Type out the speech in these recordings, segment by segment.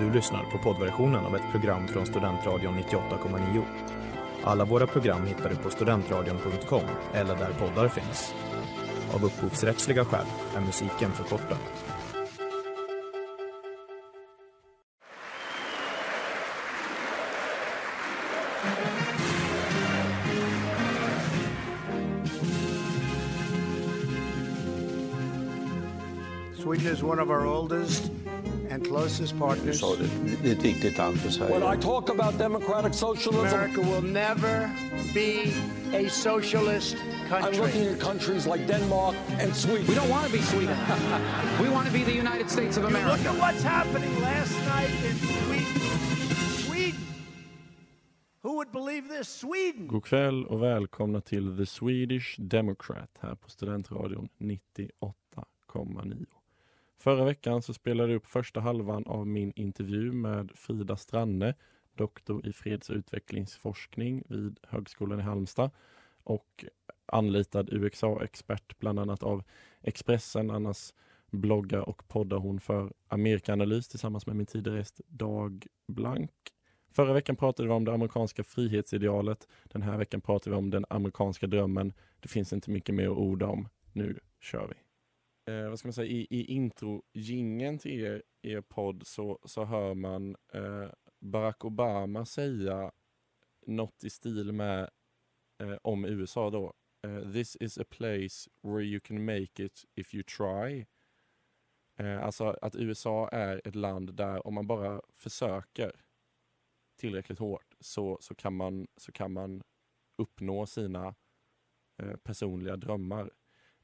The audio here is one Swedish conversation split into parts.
Du lyssnar på poddversionen av ett program från Studentradion 98,9. Alla våra program hittar du på studentradion.com eller där poddar finns. Av upphovsrättsliga skäl är musiken förkortad. Sweden is one of our oldest closest partners. sa det, det är ett viktigt land för Sverige. When I talk about democratic socialism, America will never be a socialist country. I'm looking at countries like Denmark and Sweden. We don't want to be Sweden. we want to be the United States of America. Look at what's happening last night in Sweden. Sweden. Who would believe this? Sweden. God kväll och välkomna till The Swedish Democrat här på Studentradion 98,9. Förra veckan så spelade jag upp första halvan av min intervju med Frida Stranne, doktor i freds och utvecklingsforskning vid Högskolan i Halmstad och anlitad UXA-expert bland annat av Expressen. Annars bloggar och poddar hon för Amerikanalys tillsammans med min tidigare gäst Dag Blank. Förra veckan pratade vi om det amerikanska frihetsidealet. Den här veckan pratar vi om den amerikanska drömmen. Det finns inte mycket mer att orda om. Nu kör vi. Eh, vad ska man säga, i, i intro gingen till er, er podd så, så hör man eh, Barack Obama säga något i stil med eh, om USA då. Eh, This is a place where you can make it if you try. Eh, alltså att USA är ett land där om man bara försöker tillräckligt hårt så, så, kan, man, så kan man uppnå sina eh, personliga drömmar.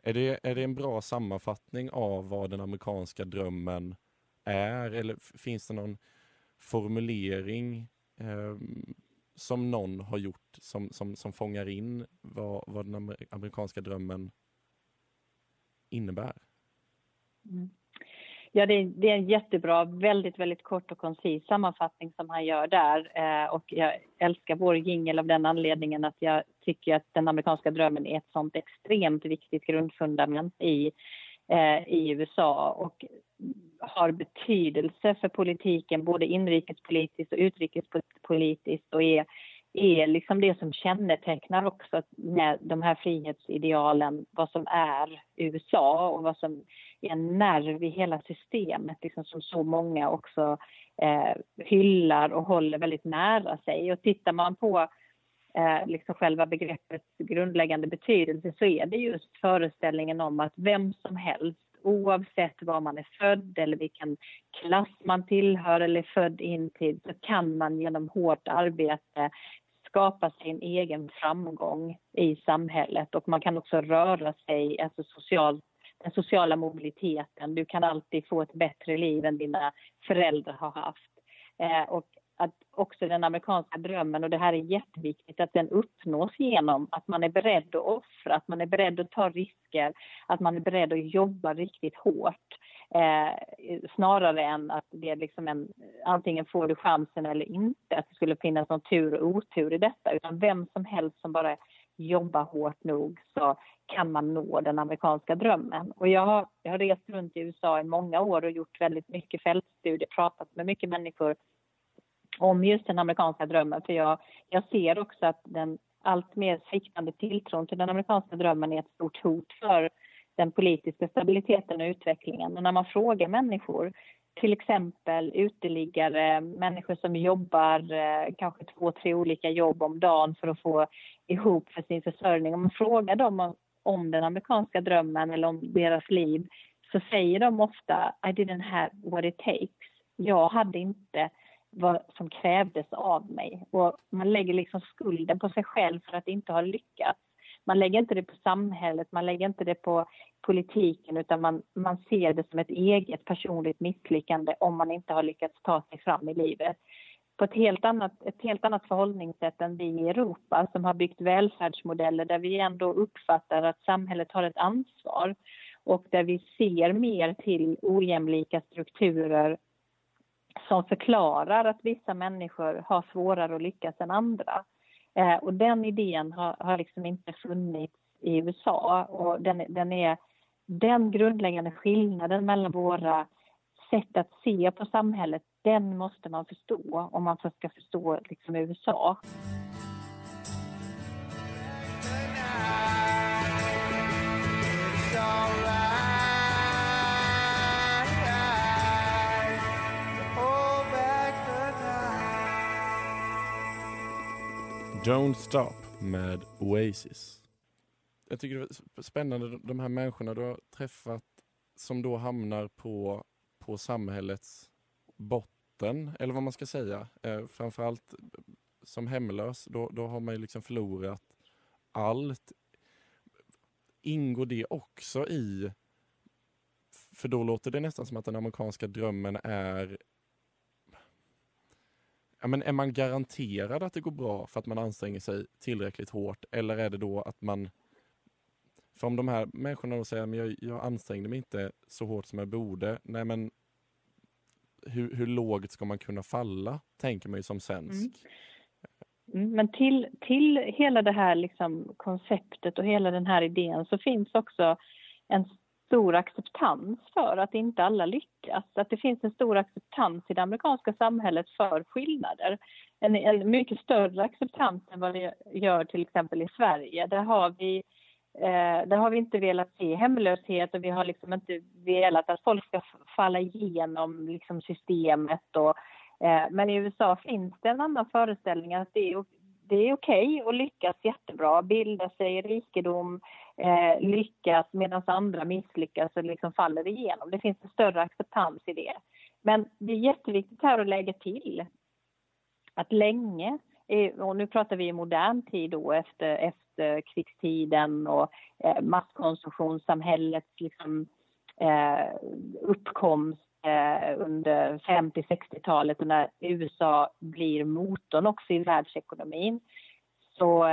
Är det, är det en bra sammanfattning av vad den amerikanska drömmen är? Eller finns det någon formulering eh, som någon har gjort som, som, som fångar in vad, vad den amer- amerikanska drömmen innebär? Mm. Ja, det är, det är en jättebra, väldigt, väldigt kort och koncis sammanfattning som han gör där. Eh, och jag älskar vår jingel av den anledningen att jag tycker att den amerikanska drömmen är ett sånt extremt viktigt grundfundament i, eh, i USA och har betydelse för politiken, både inrikespolitiskt och utrikespolitiskt och är, är liksom det som kännetecknar också med de här frihetsidealen, vad som är USA och vad som är en nerv i hela systemet liksom som så många också eh, hyllar och håller väldigt nära sig. Och tittar man på eh, liksom själva begreppets grundläggande betydelse så är det just föreställningen om att vem som helst oavsett var man är född eller vilken klass man tillhör eller är född in till så kan man genom hårt arbete skapa sin egen framgång i samhället och man kan också röra sig, alltså socialt den sociala mobiliteten. Du kan alltid få ett bättre liv än dina föräldrar har haft. Eh, och att också den amerikanska drömmen, och det här är jätteviktigt, att den uppnås genom att man är beredd att offra, att man är beredd att ta risker, att man är beredd att jobba riktigt hårt. Eh, snarare än att det är liksom en, antingen får du chansen eller inte, att det skulle finnas någon tur och otur i detta, utan vem som helst som bara jobbar hårt nog så kan man nå den amerikanska drömmen. Och jag har, jag har rest runt i USA i många år och gjort väldigt mycket fältstudier, pratat med mycket människor om just den amerikanska drömmen. För jag, jag ser också att den allt mer sviktande tilltron till den amerikanska drömmen är ett stort hot för den politiska stabiliteten och utvecklingen. Och när man frågar människor, till exempel uteliggare, människor som jobbar eh, kanske två, tre olika jobb om dagen för att få ihop för sin försörjning. Om man frågar dem om, om den amerikanska drömmen eller om deras liv så säger de ofta I didn't have what it takes. Jag hade inte vad som krävdes av mig. Och man lägger liksom skulden på sig själv för att inte ha lyckats. Man lägger inte det på samhället, man lägger inte det på politiken utan man, man ser det som ett eget personligt misslyckande om man inte har lyckats ta sig fram i livet. På ett helt annat, ett helt annat förhållningssätt än vi i Europa som har byggt välfärdsmodeller där vi ändå uppfattar att samhället har ett ansvar och där vi ser mer till ojämlika strukturer som förklarar att vissa människor har svårare att lyckas än andra. Eh, och den idén har, har liksom inte funnits i USA och den, den är den grundläggande skillnaden mellan våra sätt att se på samhället den måste man förstå om man ska förstå liksom USA. Don't Stop med Oasis. Jag tycker det är spännande de här människorna du har träffat som då hamnar på, på samhällets botten, eller vad man ska säga. Eh, framförallt eh, som hemlös, då, då har man ju liksom förlorat allt. Ingår det också i... För då låter det nästan som att den amerikanska drömmen är ja, men är man garanterad att det går bra för att man anstränger sig tillräckligt hårt? Eller är det då att man... För om de här människorna då säger att jag, jag ansträngde mig inte så hårt som jag borde. Nej men hur, hur lågt ska man kunna falla, tänker man ju som svensk. Mm. Mm, men till, till hela det här liksom konceptet och hela den här idén så finns också en stor acceptans för att inte alla lyckas. Att det finns en stor acceptans i det amerikanska samhället för skillnader. En, en mycket större acceptans än vad det gör till exempel i Sverige. Där har vi Eh, där har vi inte velat se hemlöshet och vi har liksom inte velat att folk ska falla igenom liksom systemet. Och, eh, men i USA finns det en annan föreställning att det är, det är okej okay att lyckas jättebra, bilda sig rikedom, eh, lyckas medan andra misslyckas och liksom faller igenom. Det finns en större acceptans i det. Men det är jätteviktigt här att lägga till att länge, och nu pratar vi i modern tid då efter, efter krigstiden och eh, masskonsumtionssamhällets liksom, eh, uppkomst eh, under 50-60-talet och när USA blir motorn också i världsekonomin så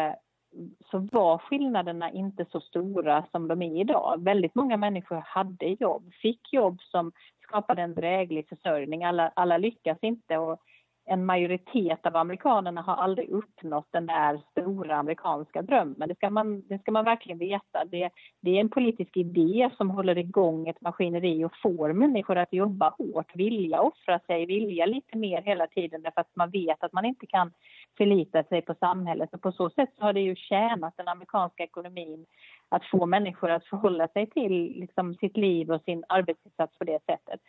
så var skillnaderna inte så stora som de är idag. Väldigt många människor hade jobb, fick jobb som skapade en dräglig försörjning. Alla, alla lyckas inte och en majoritet av amerikanerna har aldrig uppnått den där stora amerikanska drömmen. Det ska man, det ska man verkligen veta. Det, det är en politisk idé som håller igång ett maskineri och får människor att jobba hårt, vilja offra sig, vilja lite mer hela tiden därför att man vet att man inte kan förlita sig på samhället. Och på så sätt så har det ju tjänat den amerikanska ekonomin att få människor att förhålla sig till liksom, sitt liv och sin arbetsinsats på det sättet.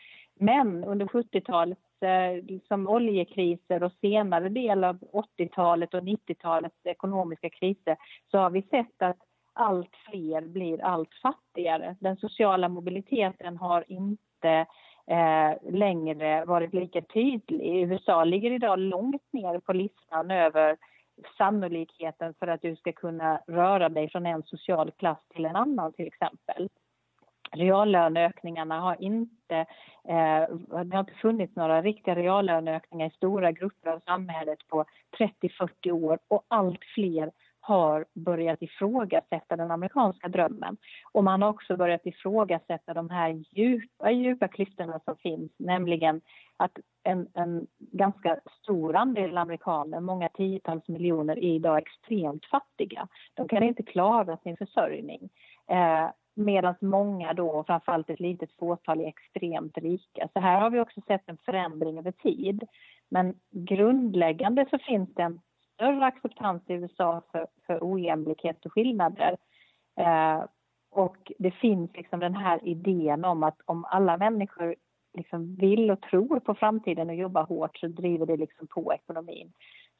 Men under 70-talets eh, liksom oljekriser och senare del av 80-talet och 90-talets ekonomiska kriser så har vi sett att allt fler blir allt fattigare. Den sociala mobiliteten har inte eh, längre varit lika tydlig. USA ligger idag långt ner på listan över sannolikheten för att du ska kunna röra dig från en social klass till en annan till exempel. Reallöneökningarna har inte, eh, det har inte funnits några riktiga reallöneökningar i stora grupper av samhället på 30-40 år och allt fler har börjat ifrågasätta den amerikanska drömmen. Och man har också börjat ifrågasätta de här djupa, djupa klyftorna som finns, nämligen att en, en ganska stor andel amerikaner, många tiotals miljoner, är idag extremt fattiga. De kan inte klara sin försörjning. Eh, Medan många då, framförallt ett litet fåtal, är extremt rika. Så här har vi också sett en förändring över tid. Men grundläggande så finns det en större acceptans i USA för, för ojämlikhet och skillnader. Eh, och det finns liksom den här idén om att om alla människor liksom vill och tror på framtiden och jobbar hårt så driver det liksom på ekonomin.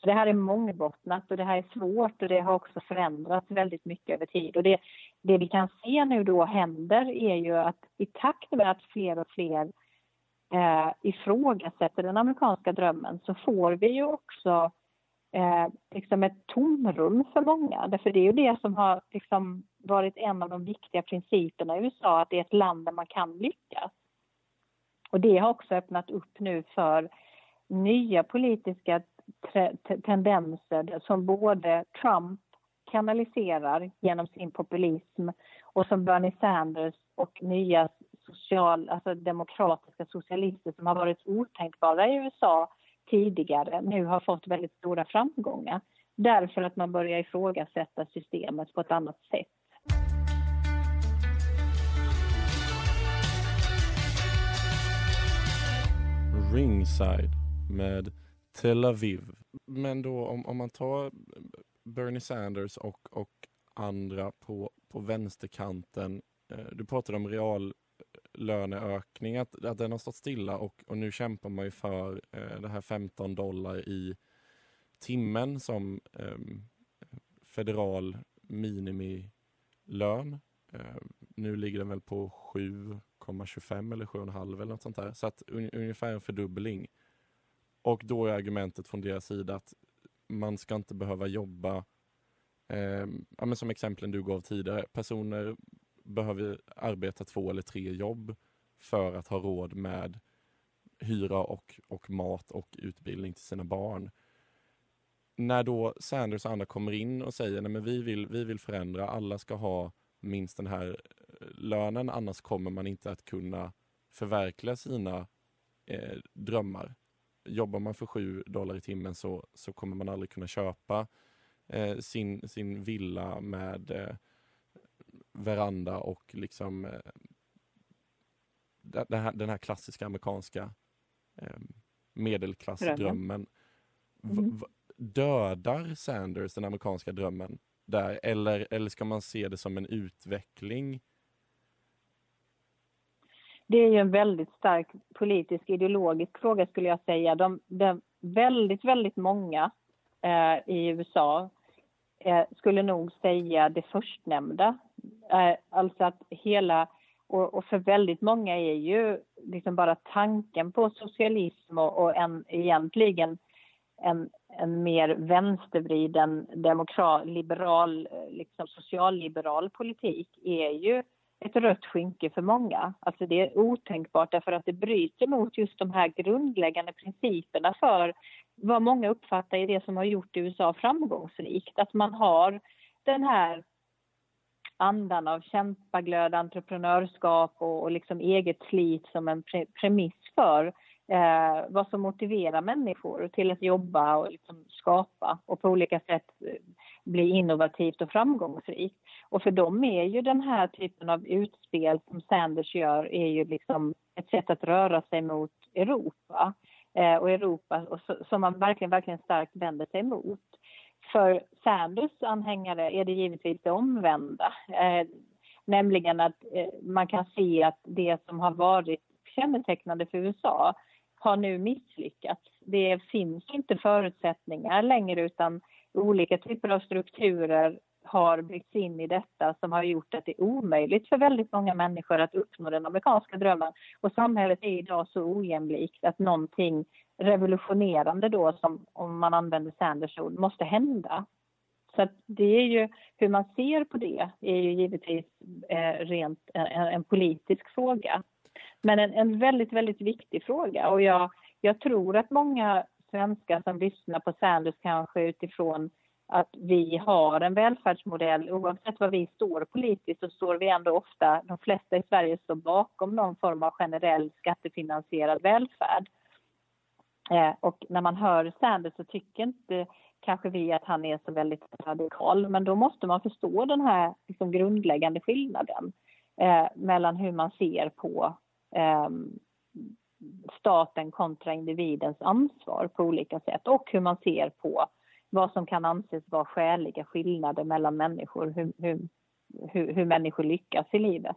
Så det här är mångbottnat och det här är svårt och det har också förändrats väldigt mycket över tid. Och det, det vi kan se nu då händer är ju att i takt med att fler och fler eh, ifrågasätter den amerikanska drömmen så får vi ju också eh, liksom ett tomrum för många. Därför det är ju det som har liksom varit en av de viktiga principerna i USA, att det är ett land där man kan lyckas. Och det har också öppnat upp nu för nya politiska tendenser som både Trump kanaliserar genom sin populism och som Bernie Sanders och nya social, alltså demokratiska socialister som har varit otänkbara i USA tidigare nu har fått väldigt stora framgångar därför att man börjar ifrågasätta systemet på ett annat sätt. Ringside med Tel Aviv. Men då om, om man tar Bernie Sanders och, och andra på, på vänsterkanten. Eh, du pratade om reallöneökning, att, att den har stått stilla och, och nu kämpar man ju för eh, det här 15 dollar i timmen som eh, federal minimilön. Eh, nu ligger den väl på 7,25 eller 7,5 eller något sånt där. Så att un, ungefär en fördubbling. Och då är argumentet från deras sida att man ska inte behöva jobba, eh, ja, men som exemplen du gav tidigare, personer behöver arbeta två eller tre jobb för att ha råd med hyra och, och mat och utbildning till sina barn. När då Sanders och andra kommer in och säger att vi vill, vi vill förändra, alla ska ha minst den här eh, lönen, annars kommer man inte att kunna förverkliga sina eh, drömmar jobbar man för 7 dollar i timmen så, så kommer man aldrig kunna köpa eh, sin, sin villa med eh, veranda och liksom eh, den, här, den här klassiska amerikanska eh, medelklassdrömmen. Mm. Dödar Sanders den amerikanska drömmen där eller, eller ska man se det som en utveckling det är ju en väldigt stark politisk ideologisk fråga skulle jag säga. De, de väldigt, väldigt många eh, i USA eh, skulle nog säga det förstnämnda. Eh, alltså att hela, och, och, för väldigt många är ju liksom bara tanken på socialism och, och en, egentligen en, en mer vänstervriden demokrat, liberal, eh, liksom socialliberal politik är ju ett rött skynke för många. Alltså det är otänkbart därför att det bryter mot just de här grundläggande principerna för vad många uppfattar är det som har gjort USA framgångsrikt. Att man har den här andan av kämpaglöd, entreprenörskap och, och liksom eget slit som en pre premiss för eh, vad som motiverar människor till att jobba och liksom skapa och på olika sätt eh, bli innovativt och framgångsrikt. Och för dem är ju den här typen av utspel som Sanders gör är ju liksom ett sätt att röra sig mot Europa. Eh, och Europa och så, som man verkligen, verkligen starkt vänder sig emot. För Sanders anhängare är det givetvis det omvända. Eh, nämligen att eh, man kan se att det som har varit kännetecknande för USA har nu misslyckats. Det finns inte förutsättningar längre utan olika typer av strukturer har byggts in i detta som har gjort att det är omöjligt för väldigt många människor att uppnå den amerikanska drömmen. Och samhället är idag så ojämlikt att någonting revolutionerande då, som om man använder Sanders ord, måste hända. Så det är ju, hur man ser på det är ju givetvis eh, rent en, en, politisk fråga. Men en, en, väldigt, väldigt viktig fråga och jag, jag tror att många svenskar som lyssnar på Sanders kanske utifrån att vi har en välfärdsmodell. Oavsett vad vi står politiskt så står vi ändå ofta, de flesta i Sverige står bakom någon form av generell skattefinansierad välfärd. Eh, och när man hör Sanders så tycker inte kanske vi att han är så väldigt radikal, men då måste man förstå den här liksom, grundläggande skillnaden eh, mellan hur man ser på eh, staten kontra individens ansvar på olika sätt och hur man ser på vad som kan anses vara skäliga skillnader mellan människor, hur, hur, hur, hur människor lyckas i livet.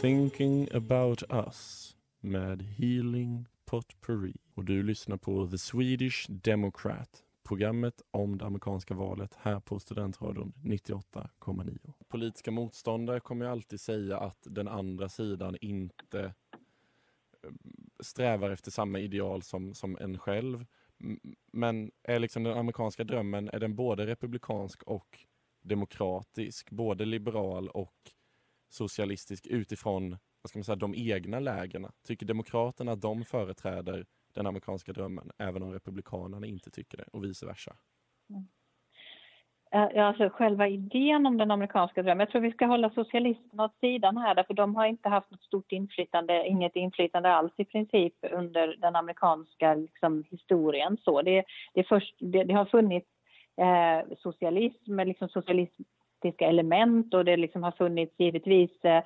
Thinking about us med Healing Potpourri. Och du lyssnar på The Swedish Democrat programmet om det amerikanska valet här på Studentradion 98,9. Politiska motståndare kommer alltid säga att den andra sidan inte eh, strävar efter samma ideal som, som en själv. Men är liksom den amerikanska drömmen, är den både republikansk och demokratisk, både liberal och socialistisk utifrån vad ska man säga, de egna lägena? Tycker Demokraterna att de företräder den amerikanska drömmen, även om republikanerna inte tycker det och vice versa. Mm. Alltså själva idén om den amerikanska drömmen. Jag tror vi ska hålla socialisterna åt sidan här därför de har inte haft något stort inflytande, inget inflytande alls i princip under den amerikanska liksom, historien. Så det, det, först, det, det har funnits eh, socialism, liksom politiska element och det liksom har funnits givetvis eh,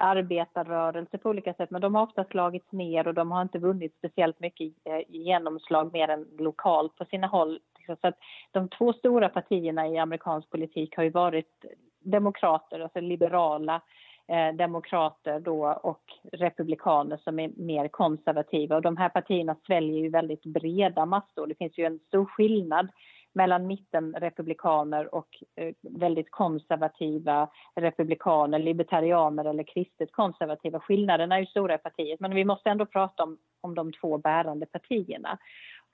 arbetarrörelse på olika sätt men de har ofta slagits ner och de har inte vunnit speciellt mycket eh, genomslag mer än lokalt på sina håll. Så att de två stora partierna i amerikansk politik har ju varit demokrater, alltså liberala eh, demokrater då och republikaner som är mer konservativa. Och de här partierna sväljer ju väldigt breda massor. Det finns ju en stor skillnad mellan mittenrepublikaner och eh, väldigt konservativa republikaner, libertarianer eller kristet konservativa. Skillnaderna är ju stora i partiet, men vi måste ändå prata om, om de två bärande partierna.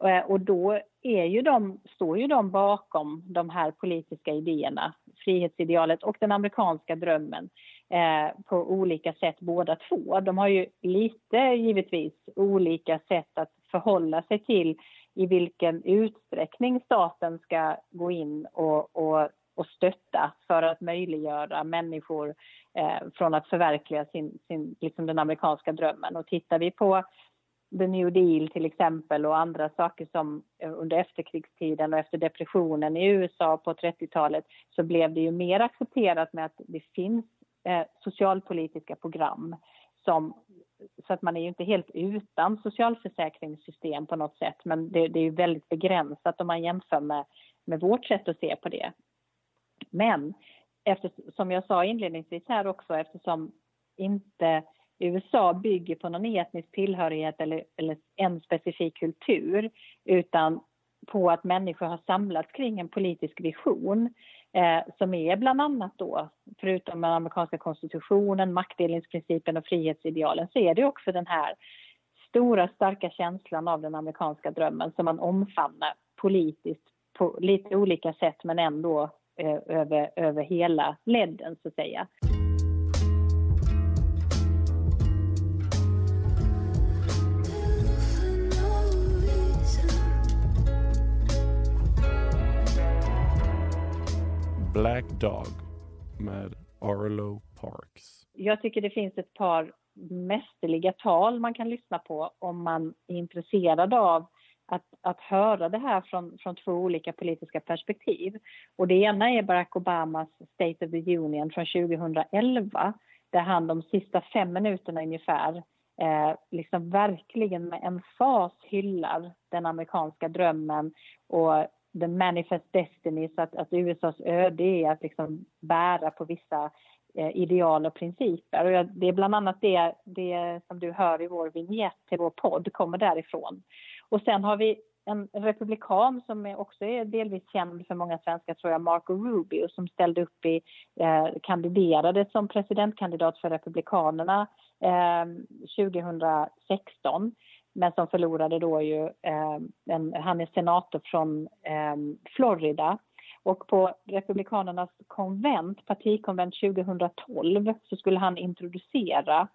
Eh, och då är ju de, står ju de bakom de här politiska idéerna, frihetsidealet och den amerikanska drömmen eh, på olika sätt båda två. De har ju lite givetvis olika sätt att förhålla sig till i vilken utsträckning staten ska gå in och, och, och stötta för att möjliggöra människor eh, från att förverkliga sin, sin, liksom den amerikanska drömmen. Och tittar vi på The New Deal till exempel och andra saker som eh, under efterkrigstiden och efter depressionen i USA på 30-talet så blev det ju mer accepterat med att det finns eh, socialpolitiska program som så att man är ju inte helt utan socialförsäkringssystem på något sätt men det, det är ju väldigt begränsat om man jämför med, med vårt sätt att se på det. Men efter, som jag sa inledningsvis här också eftersom inte USA bygger på någon etnisk tillhörighet eller, eller en specifik kultur utan på att människor har samlats kring en politisk vision eh, som är bland annat då, förutom den amerikanska konstitutionen, maktdelningsprincipen och frihetsidealen, så är det också den här stora starka känslan av den amerikanska drömmen som man omfamnar politiskt på lite olika sätt men ändå eh, över, över hela ledden så att säga. Black Dog med Arlo Parks. Jag tycker det finns ett par mästerliga tal man kan lyssna på om man är intresserad av att, att höra det här från, från två olika politiska perspektiv. Och det ena är Barack Obamas State of the Union från 2011 där han de sista fem minuterna ungefär eh, liksom verkligen med en fas hyllar den amerikanska drömmen och the manifest destiny, så att, att USAs öde är att liksom bära på vissa eh, ideal och principer. Och jag, det är bland annat det, det som du hör i vår vignett till vår podd kommer därifrån. Och sen har vi en republikan som är också är delvis känd för många svenskar, tror jag, Marco Rubio, som ställde upp i, eh, kandiderade som presidentkandidat för Republikanerna eh, 2016 men som förlorade då ju, eh, en, han är senator från eh, Florida. Och på Republikanernas konvent, partikonvent 2012, så skulle han introducera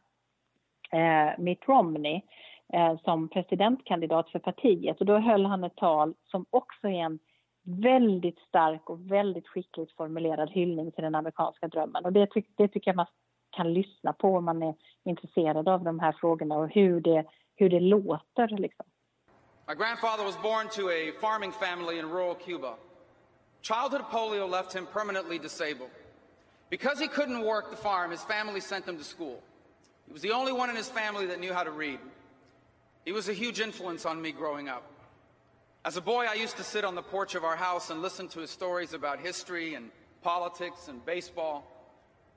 eh, Mitt Romney eh, som presidentkandidat för partiet. Och då höll han ett tal som också är en väldigt stark och väldigt skickligt formulerad hyllning till den amerikanska drömmen. Och det, ty det tycker jag man kan lyssna på om man är intresserad av de här frågorna och hur det hur det låter liksom. My grandfather was born to a farming family in rural Cuba. Childhood polio left him permanently disabled. Because he couldn't work the farm, his family sent him to school. He was the only one in his family that knew how to read. He was a huge influence on me growing up. As a boy, I used to sit on the porch of our house and listen to his stories about history and politics and baseball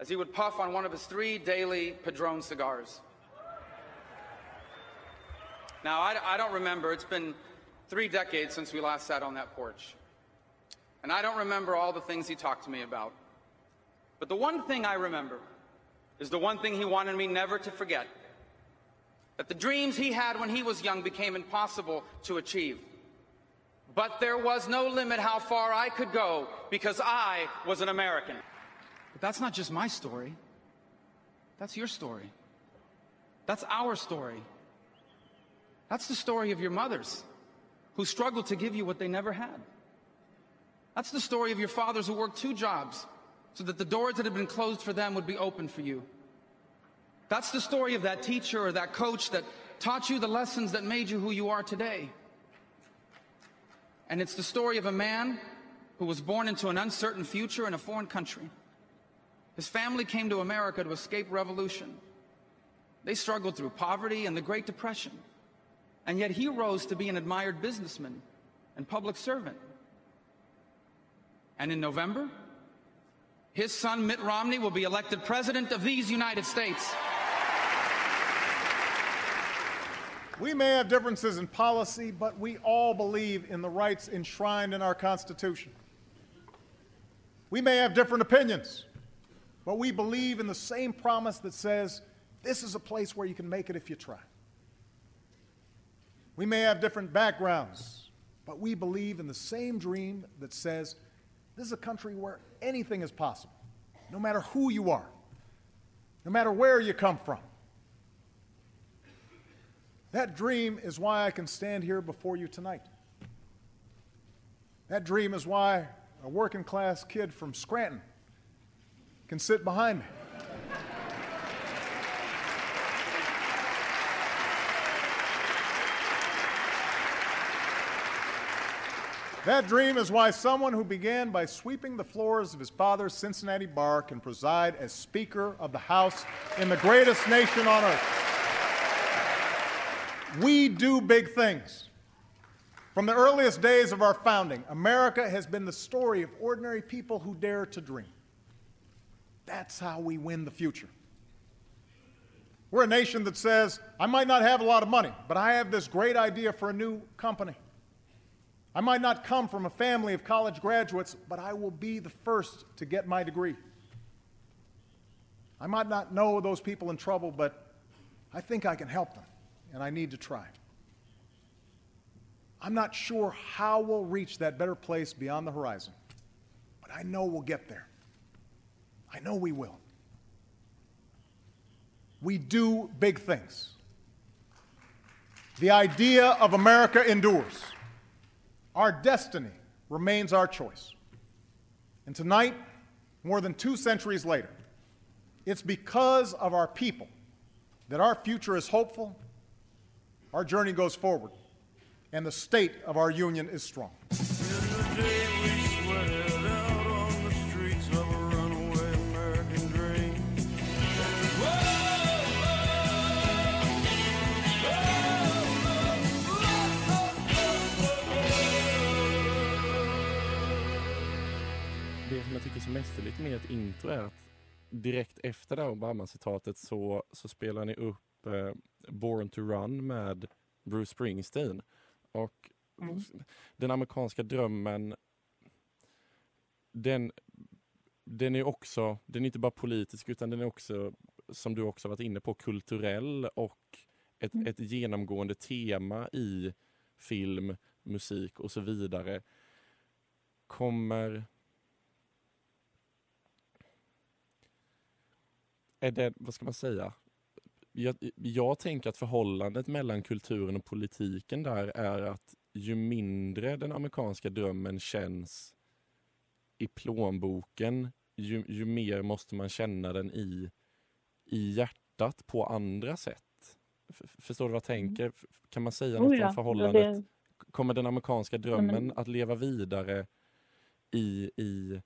as he would puff on one of his three daily Padron cigars. Now, I, I don't remember. It's been three decades since we last sat on that porch. And I don't remember all the things he talked to me about. But the one thing I remember is the one thing he wanted me never to forget that the dreams he had when he was young became impossible to achieve. But there was no limit how far I could go because I was an American. But that's not just my story. That's your story. That's our story. That's the story of your mothers who struggled to give you what they never had. That's the story of your fathers who worked two jobs so that the doors that had been closed for them would be open for you. That's the story of that teacher or that coach that taught you the lessons that made you who you are today. And it's the story of a man who was born into an uncertain future in a foreign country. His family came to America to escape revolution. They struggled through poverty and the Great Depression. And yet he rose to be an admired businessman and public servant. And in November, his son Mitt Romney will be elected president of these United States. We may have differences in policy, but we all believe in the rights enshrined in our Constitution. We may have different opinions, but we believe in the same promise that says this is a place where you can make it if you try. We may have different backgrounds, but we believe in the same dream that says this is a country where anything is possible, no matter who you are, no matter where you come from. That dream is why I can stand here before you tonight. That dream is why a working class kid from Scranton can sit behind me. That dream is why someone who began by sweeping the floors of his father's Cincinnati bar can preside as Speaker of the House in the greatest nation on earth. We do big things. From the earliest days of our founding, America has been the story of ordinary people who dare to dream. That's how we win the future. We're a nation that says, I might not have a lot of money, but I have this great idea for a new company. I might not come from a family of college graduates, but I will be the first to get my degree. I might not know those people in trouble, but I think I can help them, and I need to try. I'm not sure how we'll reach that better place beyond the horizon, but I know we'll get there. I know we will. We do big things. The idea of America endures. Our destiny remains our choice. And tonight, more than two centuries later, it's because of our people that our future is hopeful, our journey goes forward, and the state of our union is strong. Tycker är så mästerligt med ett intro är att direkt efter det här Obama-citatet så, så spelar ni upp eh, Born to Run med Bruce Springsteen. Och Mm. den amerikanska drömmen, den, den är också, den är inte bara politisk utan den är också, som du också varit inne på, kulturell och ett, Mm. ett genomgående tema i film, musik och så vidare. Kommer är det, vad ska man säga? Jag, jag tänker att förhållandet mellan kulturen och politiken där är att ju mindre den amerikanska drömmen känns i plånboken, ju, ju mer måste man känna den i, i hjärtat på andra sätt. Förstår du vad jag tänker? F- Kan man säga Mm. Oh något ja, om förhållandet? det- Kommer den amerikanska drömmen men- att leva vidare i, i,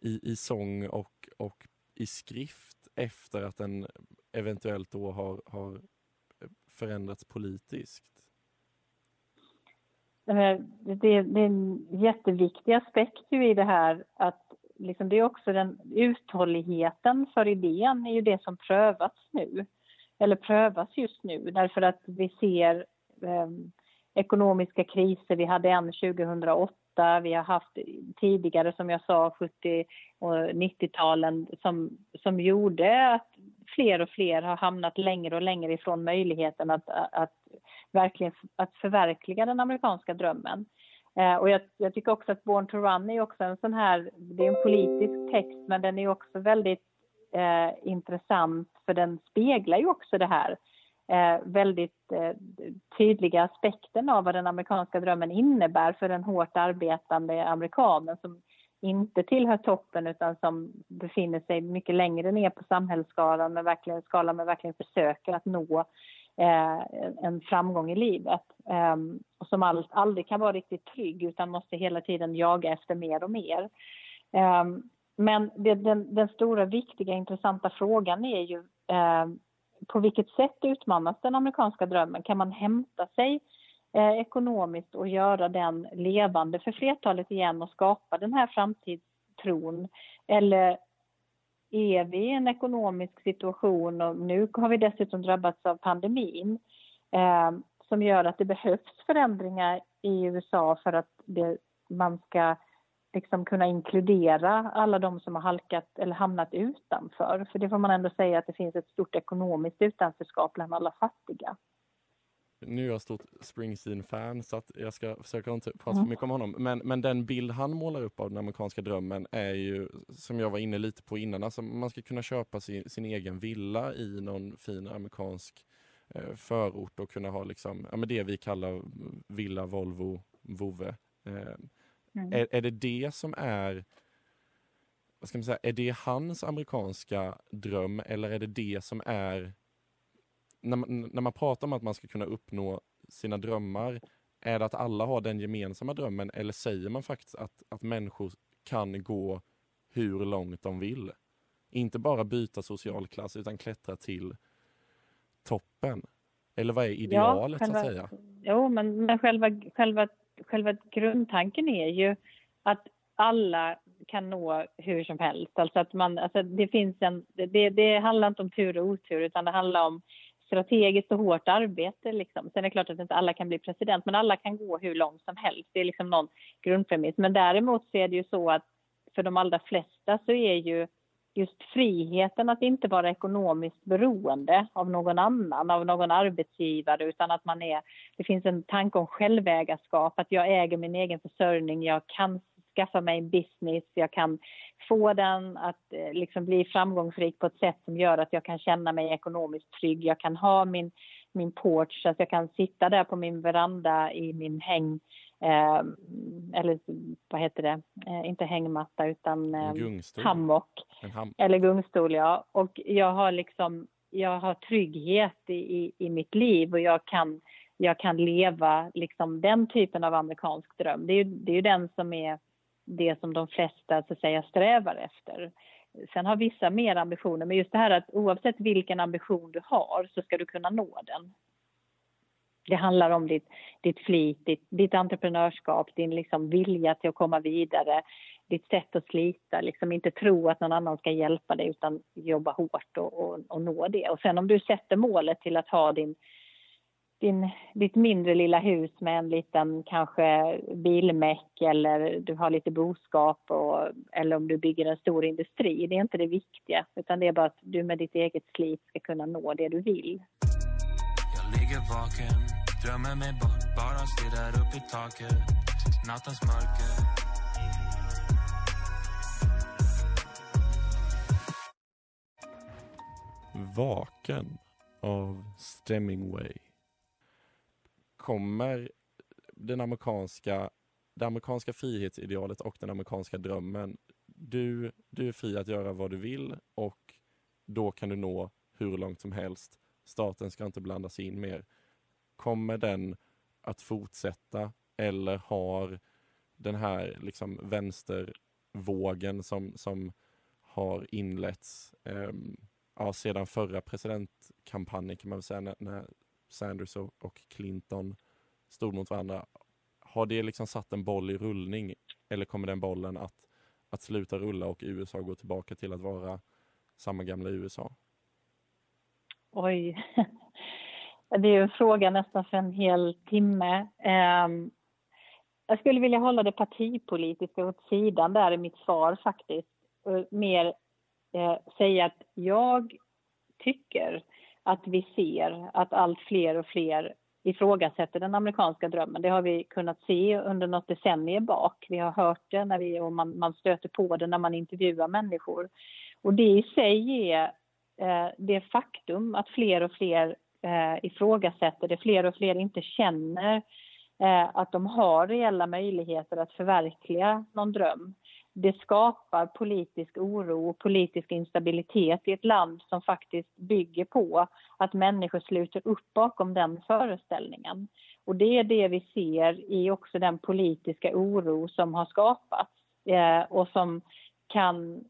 i, i sång och, och i skrift efter att den eventuellt då har, har eh, förändrats politiskt? Eh, det, det är en jätteviktig aspekt ju i det här att liksom det är också den uthålligheten för idén är ju det som prövas nu. Eller prövas just nu därför att vi ser eh, ekonomiska kriser. Vi hade en 2008, vi har haft tidigare som jag sa 70 och 90-talen som, som gjorde att fler och fler har hamnat längre och längre ifrån möjligheten att, att verkligen att förverkliga den amerikanska drömmen. Eh, och jag, jag, tycker också att Born to Run är också en sån här, det är en politisk text men den är också väldigt eh, intressant för den speglar ju också det här eh, väldigt eh, tydliga aspekten av vad den amerikanska drömmen innebär för den hårt arbetande amerikanen som inte tillhör toppen utan som befinner sig mycket längre ner på samhällsskalan men verkligen, skalan men verkligen försöker att nå eh, en framgång i livet. Eh, och som all, aldrig kan vara riktigt trygg utan måste hela tiden jaga efter mer och mer. Ehm, men det, den, den, stora, viktiga, intressanta frågan är ju eh, på vilket sätt utmanas den amerikanska drömmen? Kan man hämta sig eh, ekonomiskt och göra den levande för flertalet igen och skapa den här framtidstron? Eller är vi i en ekonomisk situation och nu har vi dessutom drabbats av pandemin eh, som gör att det behövs förändringar i USA för att det, man ska liksom kunna inkludera alla de som har halkat eller hamnat utanför. För det får man ändå säga att det finns ett stort ekonomiskt utanförskap bland alla fattiga. Nu är jag stort Springsteen-fan så att jag ska försöka inte prata för mm. mycket om honom. Men, men den bild han målar upp av den amerikanska drömmen är ju, som jag var inne lite på innan, alltså man ska kunna köpa sin, sin egen villa i någon fin amerikansk eh, förort och kunna ha liksom, ja, men det vi kallar villa, Volvo, vovve. Eh, Mm. Är, är det det som är vad ska man säga, är det hans amerikanska dröm eller är det det som är när man, när man pratar om att man ska kunna uppnå sina drömmar, är det att alla har den gemensamma drömmen eller säger man faktiskt att, att människor kan gå hur långt de vill? Inte bara byta social klass utan klättra till toppen. Eller vad är idealet ja, själva, så att säga? Jo, men, men själva, själva själva grundtanken är ju att alla kan nå hur som helst. Alltså att man, alltså det, finns en, det, det handlar inte om tur och otur utan det handlar om strategiskt och hårt arbete. Liksom. Sen är det klart att inte alla kan bli president men alla kan gå hur långt som helst. Det är liksom någon grundpremiss. Men däremot så är det ju så att för de allra flesta så är ju just friheten att inte vara ekonomiskt beroende av någon annan, av någon arbetsgivare, utan att man är... Det finns en tanke om självägarskap, att jag äger min egen försörjning, jag kan skaffa mig en business, jag kan få den att eh, liksom bli framgångsrik på ett sätt som gör att jag kan känna mig ekonomiskt trygg. Jag kan ha min, min porch, så att jag kan sitta där på min veranda i min häng Eh, eller vad heter det, eh, inte hängmatta utan eh, hammock. Ham eller gungstol, ja. Och jag har liksom, jag har trygghet i, i, i, mitt liv och jag kan, jag kan leva liksom den typen av amerikansk dröm. Det är ju, det är ju den som är det som de flesta så att säga strävar efter. Sen har vissa mer ambitioner, men just det här att oavsett vilken ambition du har så ska du kunna nå den. Det handlar om ditt, ditt flit, ditt, ditt entreprenörskap, din liksom vilja till att komma vidare, ditt sätt att slita, liksom inte tro att någon annan ska hjälpa dig utan jobba hårt och, och, och nå det. Och sen om du sätter målet till att ha din, din, ditt mindre lilla hus med en liten kanske bilmäck eller du har lite boskap och, eller om du bygger en stor industri. Det är inte det viktiga utan det är bara att du med ditt eget slit ska kunna nå det du vill. Jag ligger vaken Drömmer mig bort, bara stirrar upp i taket Nattens mörker Vaken av Stemmingway kommer den amerikanska, det amerikanska frihetsidealet och den amerikanska drömmen. Du, du är fri att göra vad du vill och då kan du nå hur långt som helst. Staten ska inte blanda sig in mer. Kommer den att fortsätta eller har den här liksom vänstervågen som, som har inletts eh, ja, sedan förra presidentkampanjen kan man väl säga när, när Sanders och, och Clinton stod mot varandra. Har det liksom satt en boll i rullning eller kommer den bollen att, att sluta rulla och USA gå tillbaka till att vara samma gamla USA? Oj, Det är en fråga nästan för en hel timme. Ehm, jag skulle vilja hålla det partipolitiska åt sidan där i mitt svar faktiskt. Mer eh, säga att jag tycker att vi ser att allt fler och fler ifrågasätter den amerikanska drömmen. Det har vi kunnat se under något decennium bak. Vi har hört det när vi, och man, man stöter på det när man intervjuar människor. Och det i sig är eh, det faktum att fler och fler eh, ifrågasätter det, fler och fler inte känner eh, att de har reella möjligheter att förverkliga någon dröm. Det skapar politisk oro och politisk instabilitet i ett land som faktiskt bygger på att människor sluter upp bakom den föreställningen. Och det är det vi ser i också den politiska oro som har skapats eh, och som kan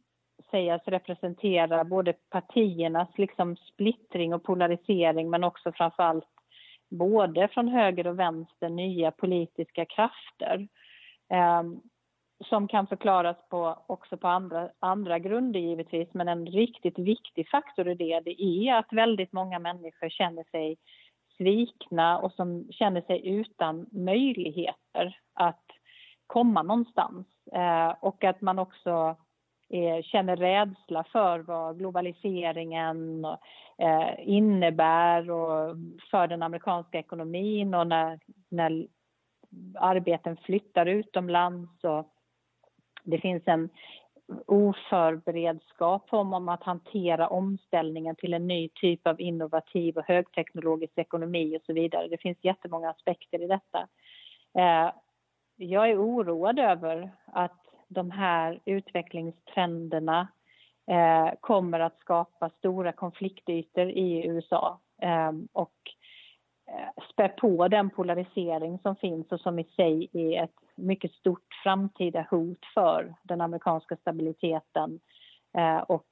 sägas representera både partiernas liksom splittring och polarisering men också framförallt både från höger och vänster nya politiska krafter eh, som kan förklaras på, också på andra, andra grunder givetvis men en riktigt viktig faktor i det, det är att väldigt många människor känner sig svikna och som känner sig utan möjligheter att komma någonstans. Eh, och att man också eh, känner rädsla för vad globaliseringen eh, innebär och för den amerikanska ekonomin och när, när arbeten flyttar utomlands. Och det finns en oförberedskap om att hantera omställningen till en ny typ av innovativ och högteknologisk ekonomi och så vidare. Det finns jättemånga aspekter i detta. Eh, jag är oroad över att de här utvecklingstrenderna eh, kommer att skapa stora konfliktytor i USA eh, och eh, spä på den polarisering som finns och som i sig är ett mycket stort framtida hot för den amerikanska stabiliteten eh, och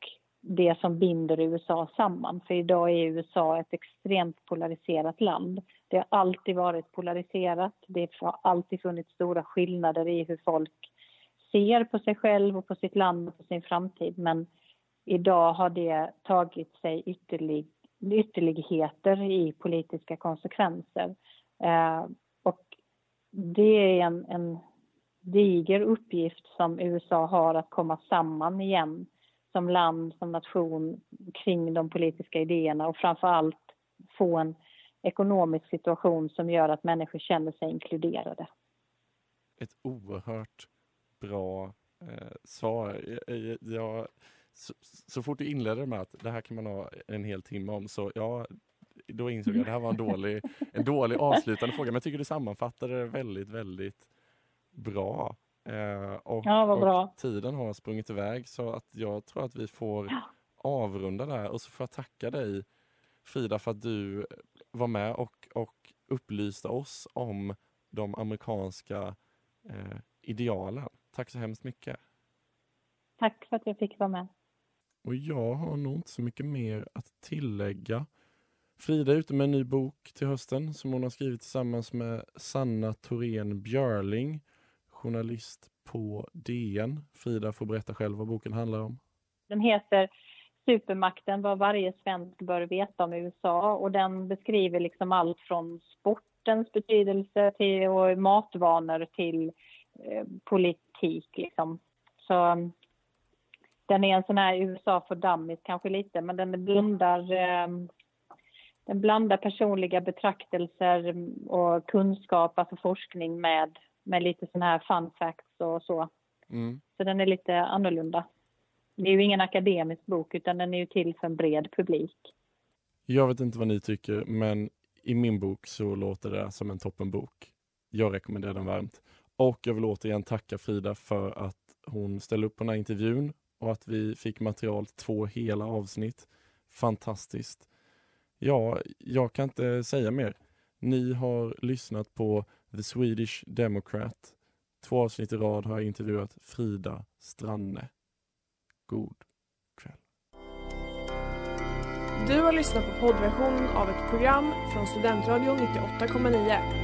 det som binder USA samman. För idag är USA ett extremt polariserat land. Det har alltid varit polariserat. Det har alltid funnits stora skillnader i hur folk ser på sig själv och på sitt land och på sin framtid. Men idag har det tagit sig ytterlig, ytterligheter i politiska konsekvenser. Eh, och det är en, en diger uppgift som USA har att komma samman igen som land, som nation kring de politiska idéerna och framför allt få en ekonomisk situation som gör att människor känner sig inkluderade. Ett oerhört bra eh, svar. Jag, jag, så, så, fort du inledde med att det här kan man ha en hel timme om så ja, då insåg jag att det här var en dålig, en dålig avslutande fråga. Men jag tycker du sammanfattade det väldigt, väldigt bra. Eh, och, ja, bra. och, tiden har sprungit iväg så att jag tror att vi får ja. avrunda där och så får jag tacka dig Frida för att du var med och, och upplyste oss om de amerikanska eh, idealen. Tack så hemskt mycket. Tack för att jag fick vara med. Och jag har nog inte så mycket mer att tillägga. Frida är ute med en ny bok till hösten som hon har skrivit tillsammans med Sanna Thorén Björling, journalist på DN. Frida får berätta själv vad boken handlar om. Den heter Supermakten, vad varje svensk bör veta om USA och den beskriver liksom allt från sportens betydelse till och matvanor till politik liksom. Så um, den är en sån här USA för dummies kanske lite, men den blandar eh, den blandar personliga betraktelser och kunskap, alltså forskning med, med lite sån här fun facts och så. Mm. Så den är lite annorlunda. Det är ju ingen akademisk bok utan den är ju till för en bred publik. Jag vet inte vad ni tycker, men i min bok så låter det som en toppenbok. Jag rekommenderar den varmt. Och jag vill återigen tacka Frida för att hon ställde upp på den här intervjun och att vi fick material till två hela avsnitt. Fantastiskt. Ja, jag kan inte säga mer. Ni har lyssnat på The Swedish Democrat. Två avsnitt i rad har jag intervjuat Frida Stranne. God kväll. Du har lyssnat på poddversion av ett program från Studentradion 98,9.